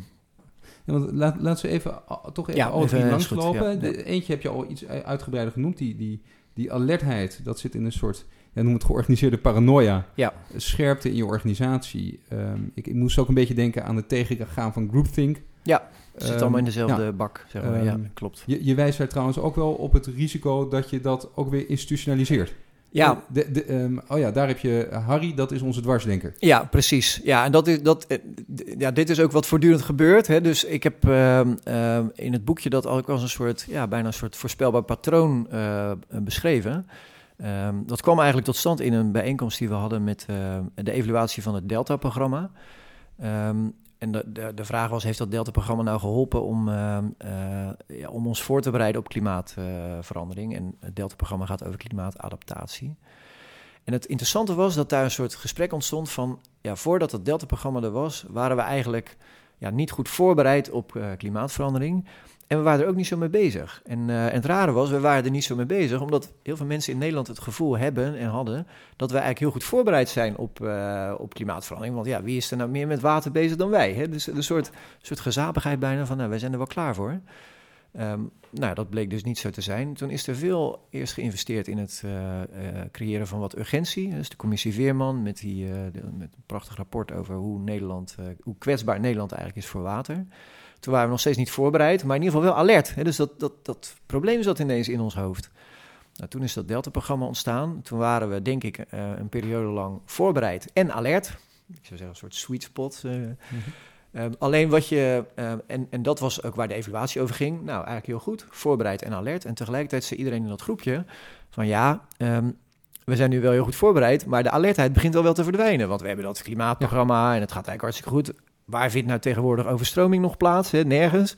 Ja, want laat, laten we even, toch even Ja, drie langslopen. ja. Eentje heb je al iets uitgebreider genoemd. Die, die, die alertheid, dat zit in een soort, ja, noem het georganiseerde paranoia. Ja. Scherpte in je organisatie. Ehm, ik, ik moest ook een beetje denken aan het tegengaan van groupthink. Ja, Het zit Ehm, allemaal in dezelfde ja. bak, zeg maar. ja, Ehm, klopt. Je, je wijst daar trouwens ook wel op het risico dat je dat ook weer institutionaliseert. Ja, De, de, ehm, oh ja, daar heb je Harry, dat is onze dwarsdenker. Ja, precies. Ja, en dat is, dat, eh, ja, dit is ook wat voortdurend gebeurt. Hè. Dus ik heb ehm, ehm, in het boekje dat ook als een soort, ja, bijna een soort voorspelbaar patroon eh, beschreven. Dat kwam eigenlijk tot stand in een bijeenkomst die we hadden met eh, de evaluatie van het Delta-programma. Ehm, en de, de, de vraag was, heeft dat Delta-programma nou geholpen om, ehm, eh, om ons voor te bereiden op klimaatverandering? en het Delta-programma gaat over klimaatadaptatie. En het interessante was dat daar een soort gesprek ontstond van, ja, voordat het Delta-programma er was, waren we eigenlijk ja, niet goed voorbereid op eh, klimaatverandering. En we waren er ook niet zo mee bezig. En, eh, en het rare was, we waren er niet zo mee bezig, omdat heel veel mensen in Nederland het gevoel hebben en hadden dat wij eigenlijk heel goed voorbereid zijn op, eh, op klimaatverandering. Want ja, wie is er nou meer met water bezig dan wij? Hè? Dus een soort, soort gezapigheid bijna van, nou, wij zijn er wel klaar voor. Ehm, nou, dat bleek dus niet zo te zijn. Toen is er veel eerst geïnvesteerd in het eh, creëren van wat urgentie. Dus de commissie Veerman met, die, met een prachtig rapport over hoe, Nederland, hoe kwetsbaar Nederland eigenlijk is voor water. Toen waren we nog steeds niet voorbereid, maar in ieder geval wel alert. Hè? Dus dat, dat, dat probleem zat ineens in ons hoofd. Nou, toen is dat Delta-programma ontstaan. Toen waren we, denk ik, eh, een periode lang voorbereid en alert. Ik zou zeggen een soort sweet spot. eh. Ehm, alleen wat je, ehm, en, en dat was ook waar de evaluatie over ging. Nou, eigenlijk heel goed, voorbereid en alert. En tegelijkertijd zei iedereen in dat groepje van ja, ehm, we zijn nu wel heel goed voorbereid, maar de alertheid begint al wel te verdwijnen. Want we hebben dat klimaatprogramma en het gaat eigenlijk hartstikke goed. Waar vindt nou tegenwoordig overstroming nog plaats? Hè? Nergens.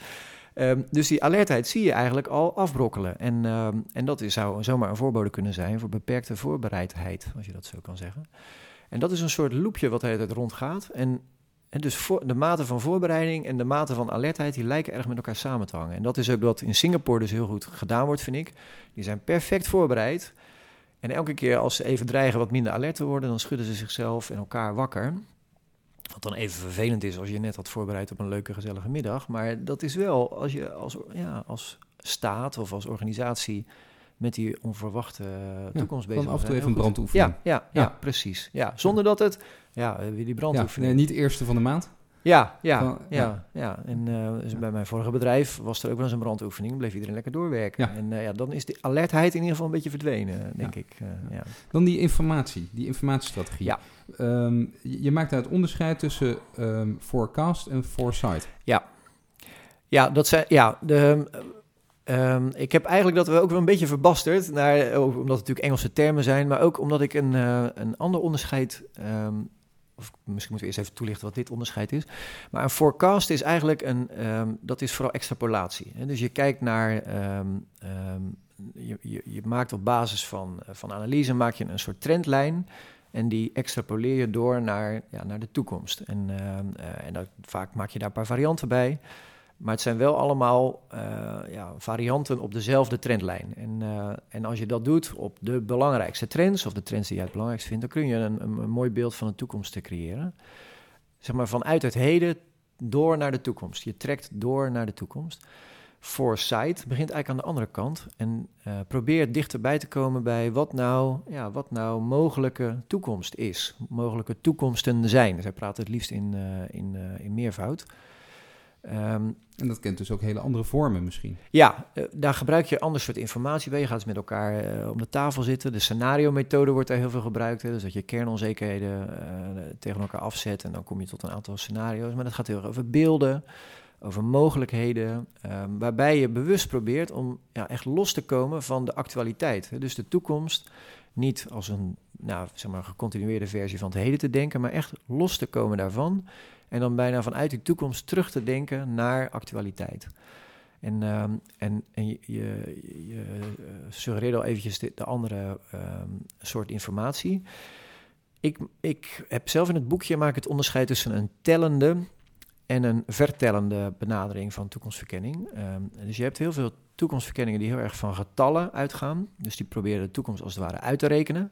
Ehm, dus die alertheid zie je eigenlijk al afbrokkelen. En, ehm, en dat is, zou zomaar een voorbode kunnen zijn voor beperkte voorbereidheid, als je dat zo kan zeggen. En dat is een soort loopje wat tijd rondgaat. En, en dus voor, de mate van voorbereiding en de mate van alertheid, die lijken erg met elkaar samen te hangen. En dat is ook wat in Singapore dus heel goed gedaan wordt, vind ik. Die zijn perfect voorbereid. En elke keer als ze even dreigen wat minder alert te worden, dan schudden ze zichzelf en elkaar wakker. Wat dan even vervelend is als je net had voorbereid op een leuke, gezellige middag. Maar dat is wel als je als, ja, als staat of als organisatie met die onverwachte toekomst bezig Dan af en toe even een brandoefening. Ja, ja, ja, Ja. precies. Ja, zonder dat het, ja, weer die Ja, brandoefening. nee, niet de eerste van de maand. Ja, ja, Van- ja, ja. En eh, dus bij mijn vorige bedrijf was er ook wel eens een brandoefening. Bleef iedereen lekker doorwerken. Ja. En eh, ja, dan is de alertheid in ieder geval een beetje verdwenen, denk Ja. ik. eh, ja. Dan die informatie, die informatiestrategie. Ja. Ehm, je maakt daar het onderscheid tussen ehm, forecast en foresight. Ja, dat zijn, ja, de, ehm, ik heb eigenlijk dat we ook wel een beetje verbasterd, naar, omdat het natuurlijk Engelse termen zijn, maar ook omdat ik een, een ander onderscheid, ehm, of misschien moeten we eerst even toelichten wat dit onderscheid is. Maar een forecast is eigenlijk een, ehm, dat is vooral extrapolatie. Hè? Dus je kijkt naar, ehm, ehm, je, je, maakt op basis van, eh, van analyse maak je een soort trendlijn. En die extrapoleer je door naar, ja, naar de toekomst. En, eh, en vaak maak je daar een paar varianten bij. Maar het zijn wel allemaal eh, ja, varianten op dezelfde trendlijn. En, eh, en als je dat doet op de belangrijkste trends, of de trends die je het belangrijkst vindt, dan kun je een, een, mooi beeld van de toekomst te creëren. Zeg maar vanuit het heden door naar de toekomst. Je trekt door naar de toekomst. Foresight begint eigenlijk aan de andere kant en uh, probeert dichterbij te komen bij wat nou, ja, wat nou mogelijke toekomst is. Mogelijke toekomsten zijn. Zij praten het liefst in, in, in meervoud. Um, en dat kent dus ook hele andere vormen misschien. Ja, daar gebruik je ander soort informatie bij. Je gaat dus met elkaar om de tafel zitten. De scenario-methode wordt daar heel veel gebruikt. Hè. Dus dat je kernonzekerheden tegen elkaar afzet en dan kom je tot een aantal scenario's. Maar dat gaat heel erg over beelden over mogelijkheden, um, waarbij je bewust probeert om ja, echt los te komen van de actualiteit. Hè? Dus de toekomst niet als een nou, zeg maar, gecontinueerde versie van het heden te denken, maar echt los te komen daarvan. En dan bijna vanuit die toekomst terug te denken naar actualiteit. En, um, en, en je, je, je suggereerde al eventjes de, de andere um, soort informatie. Ik, ik heb zelf in het boekje maak het onderscheid tussen een tellende en een vertellende benadering van toekomstverkenning. Um, dus je hebt heel veel toekomstverkenningen die heel erg van getallen uitgaan. Dus die proberen de toekomst als het ware uit te rekenen.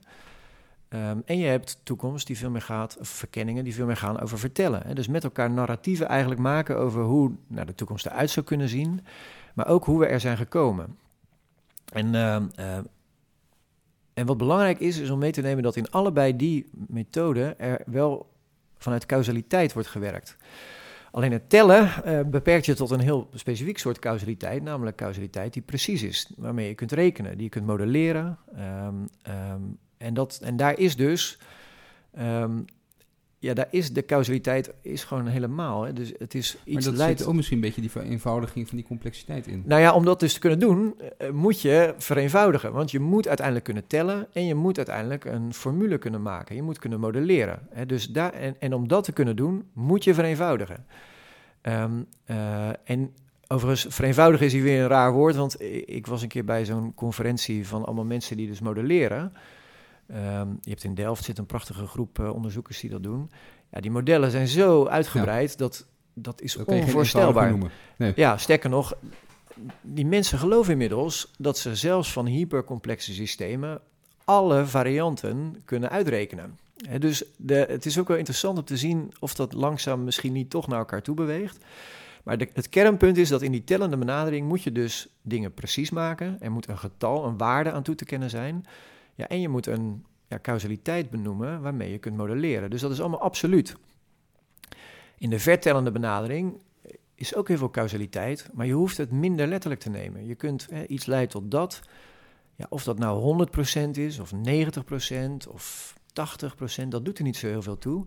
Um, en je hebt toekomst die veel meer gaat, of verkenningen die veel meer gaan over vertellen. Dus met elkaar narratieven eigenlijk maken over hoe nou, de toekomst eruit zou kunnen zien, maar ook hoe we er zijn gekomen. En, uh, uh, en wat belangrijk is, is om mee te nemen dat in allebei die methoden er wel vanuit causaliteit wordt gewerkt. Alleen het tellen uh, beperkt je tot een heel specifiek soort causaliteit, namelijk causaliteit die precies is, waarmee je kunt rekenen, die je kunt modelleren. En, dat, en daar is dus, um, ja, daar is de causaliteit is gewoon helemaal. Hè. Dus het is iets maar dat leidt... zit ook misschien een beetje die vereenvoudiging van die complexiteit in. Nou ja, om dat dus te kunnen doen, uh, moet je vereenvoudigen. Want je moet uiteindelijk kunnen tellen en je moet uiteindelijk een formule kunnen maken. Je moet kunnen modelleren. Hè. Dus daar, en, en om dat te kunnen doen, moet je vereenvoudigen. Um, uh, en overigens, vereenvoudigen is hier weer een raar woord, want ik was een keer bij zo'n conferentie van allemaal mensen die dus modelleren. Um, je hebt in Delft zit een prachtige groep uh, onderzoekers die dat doen. Ja, die modellen zijn zo uitgebreid ja. dat dat is dat onvoorstelbaar. Nee. Ja, sterker nog, die mensen geloven inmiddels dat ze zelfs van hypercomplexe systemen alle varianten kunnen uitrekenen. He, dus de, het is ook wel interessant om te zien of dat langzaam misschien niet toch naar elkaar toe beweegt. Maar de, het kernpunt is dat in die tellende benadering moet je dus dingen precies maken. Er moet een getal, een waarde aan toe te kennen zijn. Ja, en je moet een ja, causaliteit benoemen waarmee je kunt modelleren. Dus dat is allemaal absoluut. In de vertellende benadering is ook heel veel causaliteit, maar je hoeft het minder letterlijk te nemen. Je kunt hè, iets leiden tot dat. Ja, of dat nou 100% is, of 90%, of 80%, dat doet er niet zo heel veel toe.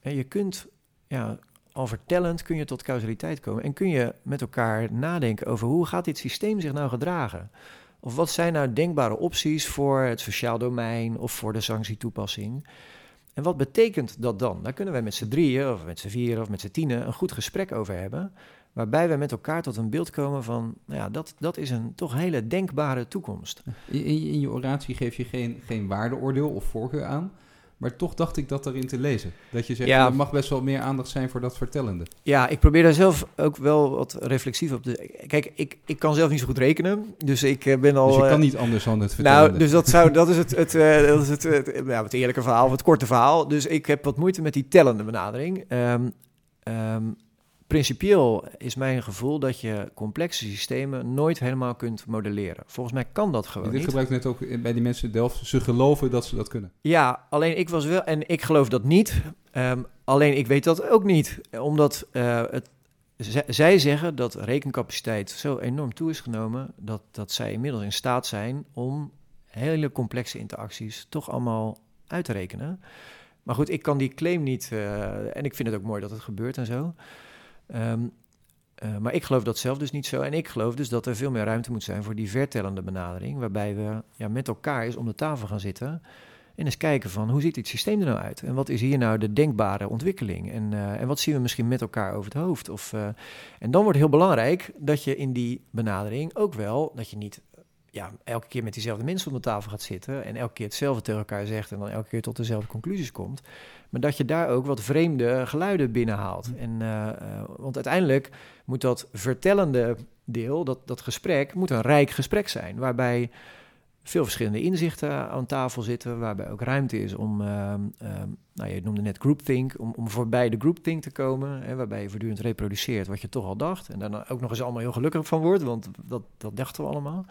En je kunt, ja, al vertellend kun je tot causaliteit komen. En kun je met elkaar nadenken over hoe gaat dit systeem zich nou gedragen? Of wat zijn nou denkbare opties voor het sociaal domein of voor de sanctietoepassing? En wat betekent dat dan? Daar kunnen wij met z'n drieën, of met z'n vieren, of met z'n tienen een goed gesprek over hebben. Waarbij we met elkaar tot een beeld komen van, nou ja, dat, dat is een toch hele denkbare toekomst. In, in je oratie geef je geen, geen waardeoordeel of voorkeur aan. Maar toch dacht ik dat erin te lezen. Dat je zegt, Ja. er mag best wel meer aandacht zijn voor dat vertellende. Ja, ik probeer daar zelf ook wel wat reflexief op te... Kijk, ik, ik kan zelf niet zo goed rekenen, dus ik eh, ben al... Dus je eh, kan niet anders dan het vertellende. Nou, dus dat, zou, dat is het, het, eh, dat is het, het, ja, het eerlijke verhaal, of het korte verhaal. Dus ik heb wat moeite met die tellende benadering. Ehm, principieel is mijn gevoel dat je complexe systemen nooit helemaal kunt modelleren. Volgens mij kan dat gewoon Dit niet. gebruik ik net ook bij die mensen in Delft. Ze geloven dat ze dat kunnen. Ja, alleen ik was wel, en ik geloof dat niet. Ehm, alleen ik weet dat ook niet, omdat eh, het, zij zeggen dat rekencapaciteit zo enorm toe is genomen dat, dat zij inmiddels in staat zijn om hele complexe interacties toch allemaal uit te rekenen. Maar goed, ik kan die claim niet, eh, en ik vind het ook mooi dat het gebeurt en zo. Ehm, eh, maar ik geloof dat zelf dus niet zo. En ik geloof dus dat er veel meer ruimte moet zijn voor die vertellende benadering. Waarbij we ja, met elkaar eens om de tafel gaan zitten. En eens kijken van hoe ziet dit systeem er nou uit? En wat is hier nou de denkbare ontwikkeling? En, eh, en wat zien we misschien met elkaar over het hoofd? Of, eh, en dan wordt heel belangrijk dat je in die benadering ook wel, dat je niet ja, elke keer met diezelfde mensen om de tafel gaat zitten en elke keer hetzelfde tegen elkaar zegt en dan elke keer tot dezelfde conclusies komt. Maar dat je daar ook wat vreemde geluiden binnenhaalt. En, uh, want uiteindelijk moet dat vertellende deel, dat, dat gesprek, moet een rijk gesprek zijn. Waarbij veel verschillende inzichten aan tafel zitten, waarbij ook ruimte is om, uh, nou je noemde net groupthink, om, om voorbij de groupthink te komen, hè, waarbij je voortdurend reproduceert wat je toch al dacht en daar ook nog eens allemaal heel gelukkig van wordt, want dat, dat dachten we allemaal.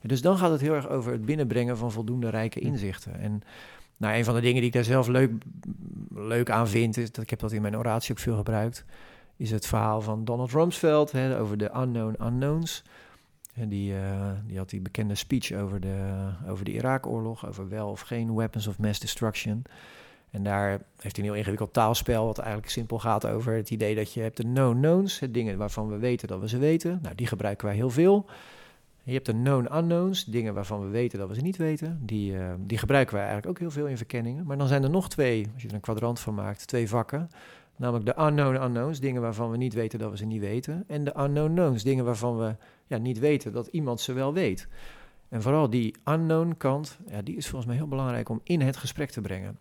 En dus dan gaat het heel erg over het binnenbrengen van voldoende rijke inzichten. En nou, een van de dingen die ik daar zelf leuk, leuk aan vind, is dat ik heb dat in mijn oratie ook veel gebruikt, is het verhaal van Donald Rumsfeld hè, over de unknown unknowns. En die, uh, die had die bekende speech over de, over de Irak-oorlog, over wel of geen weapons of mass destruction. En daar heeft hij een heel ingewikkeld taalspel, wat eigenlijk simpel gaat over het idee dat je hebt de known knowns, dingen waarvan we weten dat we ze weten. Nou, die gebruiken wij heel veel. Je hebt de known unknowns, dingen waarvan we weten dat we ze niet weten. Die, uh, die gebruiken wij eigenlijk ook heel veel in verkenningen. Maar dan zijn er nog twee, als je er een kwadrant van maakt, twee vakken. Namelijk de unknown unknowns, dingen waarvan we niet weten dat we ze niet weten. En de unknown knowns, dingen waarvan we ja, niet weten dat iemand ze wel weet. En vooral die unknown kant, ja, die is volgens mij heel belangrijk om in het gesprek te brengen.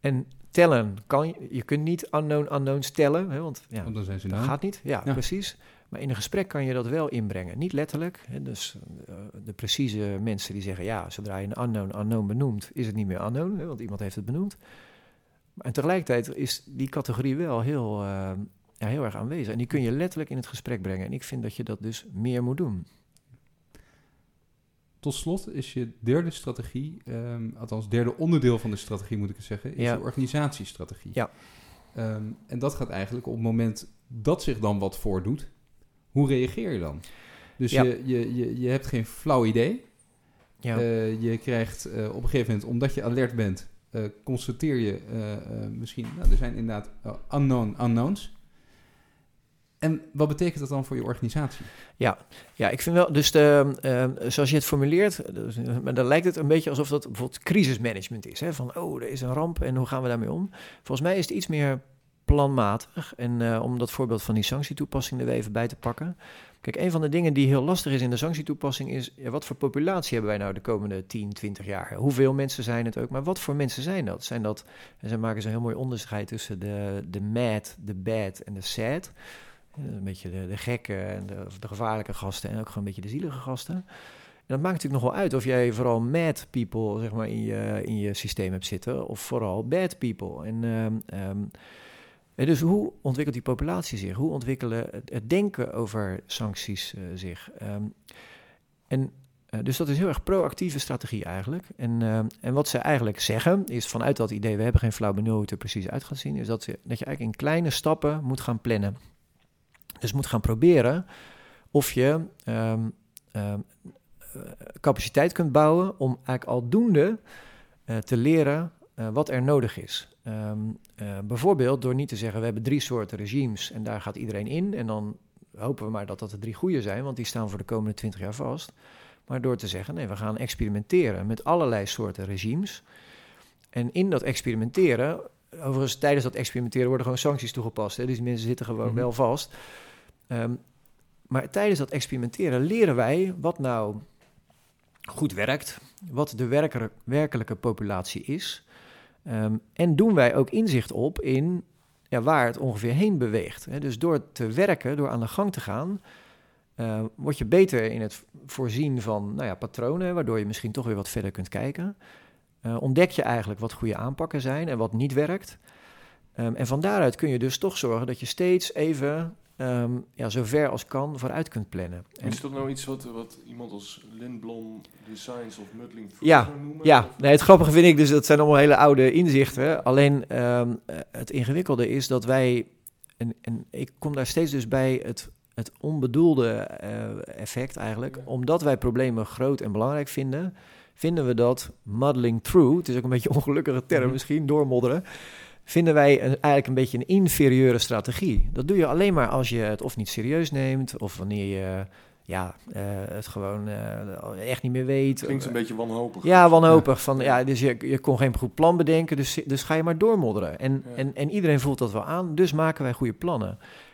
En tellen kan je, je kunt niet unknown unknowns tellen, hè, want ja, Want dan zijn ze dat gaat niet. Ja, Ja. precies. Maar in een gesprek kan je dat wel inbrengen. Niet letterlijk. Hè, dus eh, de precieze mensen die zeggen, ja, zodra je een unknown unknown benoemt, is het niet meer unknown, hè, want iemand heeft het benoemd. En tegelijkertijd is die categorie wel heel, eh, ja, heel erg aanwezig. En die kun je letterlijk in het gesprek brengen. En ik vind dat je dat dus meer moet doen. Tot slot is je derde strategie, ehm, althans derde onderdeel van de strategie moet ik het zeggen, is Ja. je organisatiestrategie. Ja. Ehm, en dat gaat eigenlijk op het moment dat zich dan wat voordoet, hoe reageer je dan? Dus Ja. je, je, je, je hebt geen flauw idee. Ja, Eh, je krijgt eh, op een gegeven moment, omdat je alert bent, eh, constateer je misschien, nou, er zijn inderdaad unknown unknowns. En wat betekent dat dan voor je organisatie? ja, ik vind wel, dus de, eh, zoals je het formuleert, dus, maar dan lijkt het een beetje alsof dat bijvoorbeeld crisismanagement is. Hè? Van, oh, er is een ramp en hoe gaan we daarmee om? Volgens mij is het iets meer planmatig. En eh, om dat voorbeeld van die sanctietoepassing er weer even bij te pakken. Kijk, een van de dingen die heel lastig is in de sanctietoepassing is... Wat voor populatie hebben wij nou de komende 10, 20 jaar? Hoeveel mensen zijn het ook? Maar wat voor mensen zijn dat? Zijn dat en ze maken zo'n heel mooi onderscheid tussen de, de mad, de bad en de sad. Eh, Een beetje de, de gekke en de, de gevaarlijke gasten en ook gewoon een beetje de zielige gasten. En dat maakt natuurlijk nog wel uit of jij vooral mad people zeg maar, in, je, in je systeem hebt zitten... of vooral bad people. En... ehm, ehm, en dus hoe ontwikkelt die populatie zich? Hoe ontwikkelen het, denken over sancties eh, zich? Ehm, en eh, dus dat is heel erg proactieve strategie eigenlijk. En, ehm, en wat ze eigenlijk zeggen is vanuit dat idee, we hebben geen flauw benul hoe het er precies uit gaat zien, is dat, ze, dat je eigenlijk in kleine stappen moet gaan plannen. Dus moet gaan proberen of je ehm, ehm, eh, capaciteit kunt bouwen om eigenlijk aldoende eh, te leren eh, wat er nodig is. Ehm, eh, bijvoorbeeld door niet te zeggen, we hebben drie soorten regimes en daar gaat iedereen in. En dan hopen we maar dat dat de drie goede zijn, want die staan voor de komende twintig jaar vast. Maar door te zeggen, nee, we gaan experimenteren met allerlei soorten regimes. En in dat experimenteren, overigens tijdens dat experimenteren worden gewoon sancties toegepast. Hè, dus die mensen zitten gewoon Mhm. wel vast. Ehm, maar tijdens dat experimenteren leren wij wat nou goed werkt, wat de werkelijke populatie is. Ehm, en doen wij ook inzicht op in waar het ongeveer heen beweegt. Hè. Dus door te werken, door aan de gang te gaan, eh, word je beter in het voorzien van nou ja, patronen, waardoor je misschien toch weer wat verder kunt kijken. Eh, ontdek je eigenlijk wat goede aanpakken zijn en wat niet werkt. Ehm, en van daaruit kun je dus toch zorgen dat je steeds even ehm, ja, zo ver als kan vooruit kunt plannen. En- Is dat nou iets wat, wat iemand als Lindblom de Science of Muddling Ja, noemen? Ja, nee, het grappige vind ik dus, dat zijn allemaal hele oude inzichten. Alleen ehm, eh, het ingewikkelde is dat wij, en, en ik kom daar steeds dus bij het, het onbedoelde eh, effect eigenlijk. Ja. Omdat wij problemen groot en belangrijk vinden, vinden we dat muddling through, het is ook een beetje een ongelukkige term Mhm. misschien, doormodderen, vinden wij een, eigenlijk een beetje een inferieure strategie. Dat doe je alleen maar als je het of niet serieus neemt, of wanneer je ja, eh, het gewoon eh, echt niet meer weet. Klinkt een beetje wanhopig. Ja, wanhopig. Van, ja, dus je, je kon geen goed plan bedenken, dus, dus ga je maar doormodderen. En, Ja. en, en iedereen voelt dat wel aan, dus maken wij goede plannen.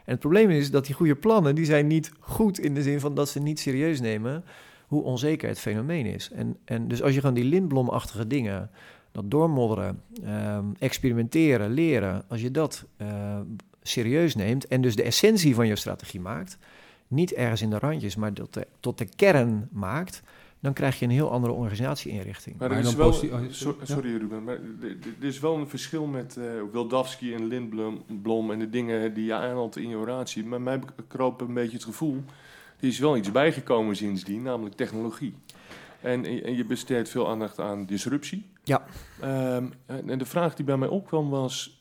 En het probleem is dat die goede plannen, die zijn niet goed in de zin van dat ze niet serieus nemen. hoe onzeker het fenomeen is. En, en dus als je gewoon die lintblomachtige dingen, dat doormodderen, ehm, experimenteren, leren, als je dat eh, serieus neemt en dus de essentie van je strategie maakt, niet ergens in de randjes, maar dat de, tot de kern maakt, dan krijg je een heel andere organisatieinrichting. Maar er Maar is dan wel, oh, sorry Ruben, maar er- is wel een verschil met eh Wildavsky en Lindblom Blom en de dingen die je aanhaalt in je oratie. Maar mij kroop een beetje het gevoel, er is wel iets bijgekomen sindsdien, namelijk technologie. En, en je besteedt veel aandacht aan disruptie. Ja. Ehm, en de vraag die bij mij opkwam was,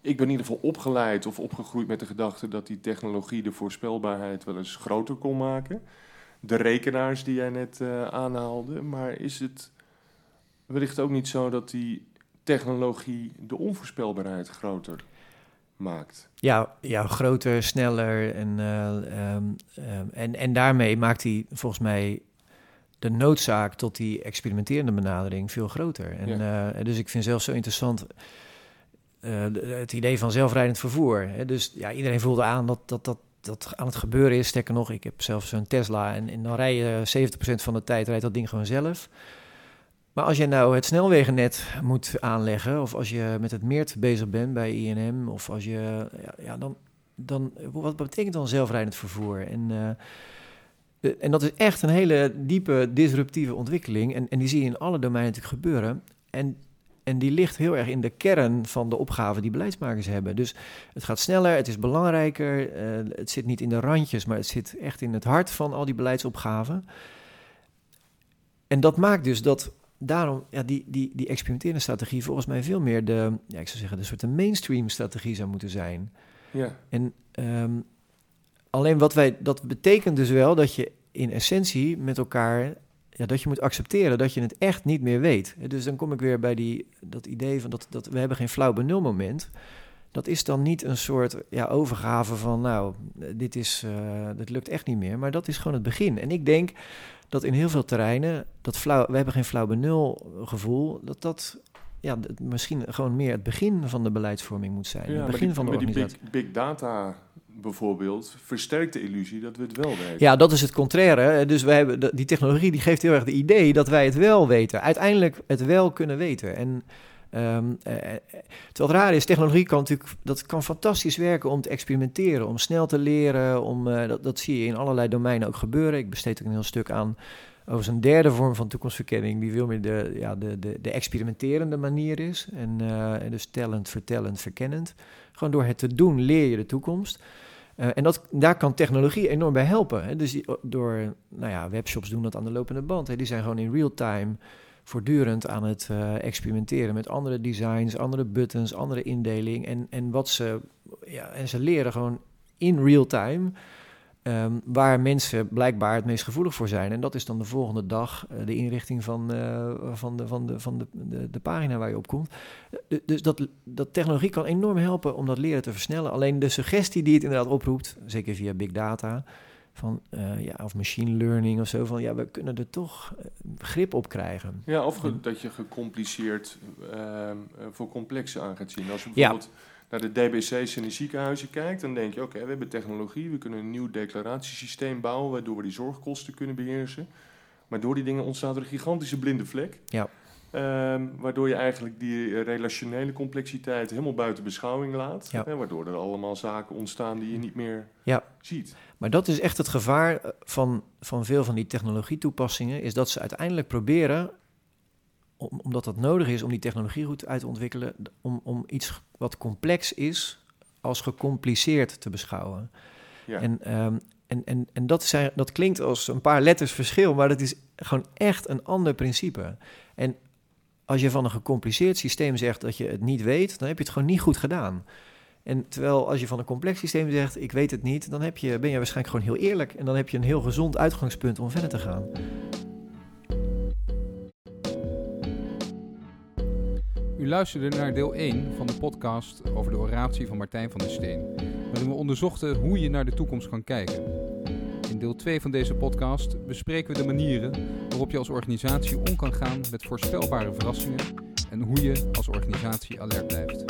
ik ben in ieder geval opgeleid of opgegroeid met de gedachte dat die technologie de voorspelbaarheid wel eens groter kon maken. De rekenaars die jij net eh, aanhaalde, maar is het wellicht ook niet zo dat die technologie de onvoorspelbaarheid groter maakt? Ja, ja groter, sneller en, eh, ehm, ehm, en, en daarmee maakt hij volgens mij de noodzaak tot die experimenterende benadering veel groter. En, eh, dus ik vind zelfs zo interessant eh, het idee van zelfrijdend vervoer. Hè? Dus ja, iedereen voelde aan dat, dat, dat dat aan het gebeuren is. Sterker nog, ik heb zelf zo'n Tesla en, en dan rij je 70% van de tijd rijdt dat ding gewoon zelf. Maar als je nou het snelwegennet moet aanleggen, of als je met het meert bezig bent bij INM, of als je, ja, ja dan, dan, wat betekent dan zelfrijdend vervoer? En, eh, en dat is echt een hele diepe disruptieve ontwikkeling. En, en die zie je in alle domeinen natuurlijk gebeuren. En, en die ligt heel erg in de kern van de opgave die beleidsmakers hebben. Dus het gaat sneller, het is belangrijker. eh, het zit niet in de randjes, maar het zit echt in het hart van al die beleidsopgaven. En dat maakt dus dat daarom ja, die, die, die experimenterende strategie volgens mij veel meer de, ja, ik zou zeggen, de soort mainstream strategie zou moeten zijn. Ja, En ehm, alleen wat wij, dat betekent dus wel dat je in essentie met elkaar, ja, dat je moet accepteren dat je het echt niet meer weet. Dus dan kom ik weer bij die, dat idee van dat, dat we hebben geen flauw benulmoment. Dat is dan niet een soort ja, overgave van, nou, dit, is, dit lukt echt niet meer. Maar dat is gewoon het begin. En ik denk dat in heel veel terreinen, dat flauw, we hebben geen flauw benul gevoel, dat dat ja, misschien gewoon meer het begin van de beleidsvorming moet zijn. ja het begin die, van de organisatie. big, big data bijvoorbeeld versterkt de illusie dat we het wel weten. Ja, dat is het contraire. Dus wij hebben die technologie die geeft heel erg de idee dat wij het wel weten. Uiteindelijk het wel kunnen weten. En ehm, eh, terwijl het raar is, technologie kan natuurlijk dat kan fantastisch werken om te experimenteren, om snel te leren. Om, eh, dat, dat zie je in allerlei domeinen ook gebeuren. Ik besteed ook een heel stuk aan over een derde vorm van toekomstverkenning, die veel meer de, ja, de, de, de experimenterende manier is. En, eh, en dus tellend, vertellend, verkennend. Gewoon door het te doen leer je de toekomst. Eh, en dat, daar kan technologie enorm bij helpen. Hè. Dus door, nou ja, webshops doen dat aan de lopende band. Hè. Die zijn gewoon in real time voortdurend aan het eh, experimenteren met andere designs, andere buttons, andere indeling. En, en wat ze, ja, en ze leren gewoon in real time. Ehm, waar mensen blijkbaar het meest gevoelig voor zijn. En dat is dan de volgende dag eh, de inrichting van, eh, van, de, van, de, van de, de, de pagina waar je op komt. Eh, dus dat, dat technologie kan enorm helpen om dat leren te versnellen. Alleen de suggestie die het inderdaad oproept, zeker via big data, van, ja, of machine learning of zo, van ja, we kunnen er toch grip op krijgen. Ja, of dat je gecompliceerd ehm, eh, voor complexe aan gaat zien. Als je Ja. Naar de DBC's en de ziekenhuizen kijkt, dan denk je, oké, we hebben technologie, we kunnen een nieuw declaratiesysteem bouwen, waardoor we die zorgkosten kunnen beheersen. Maar door die dingen ontstaat er een gigantische blinde vlek. Ja. Ehm, waardoor je eigenlijk die eh, relationele complexiteit helemaal buiten beschouwing laat. Ja. Hè, waardoor er allemaal zaken ontstaan die je niet meer Ja. ziet. Maar dat is echt het gevaar eh, van, van veel van die technologietoepassingen, is dat ze uiteindelijk proberen, om, omdat dat nodig is om die technologie goed uit te ontwikkelen, om, om iets wat complex is als gecompliceerd te beschouwen. Ja. En, ehm, en, en, en dat, zijn, dat klinkt als een paar letters verschil, maar dat is gewoon echt een ander principe. En als je van een gecompliceerd systeem zegt dat je het niet weet, dan heb je het gewoon niet goed gedaan. En terwijl als je van een complex systeem zegt, ik weet het niet, dan heb je, ben je waarschijnlijk gewoon heel eerlijk. En dan heb je een heel gezond uitgangspunt om verder te gaan. U luisterde naar deel 1 van de podcast over de oratie van Martijn van der Steen, waarin we onderzochten hoe je naar de toekomst kan kijken. In deel 2 van deze podcast bespreken we de manieren waarop je als organisatie om kan gaan met voorspelbare verrassingen en hoe je als organisatie alert blijft.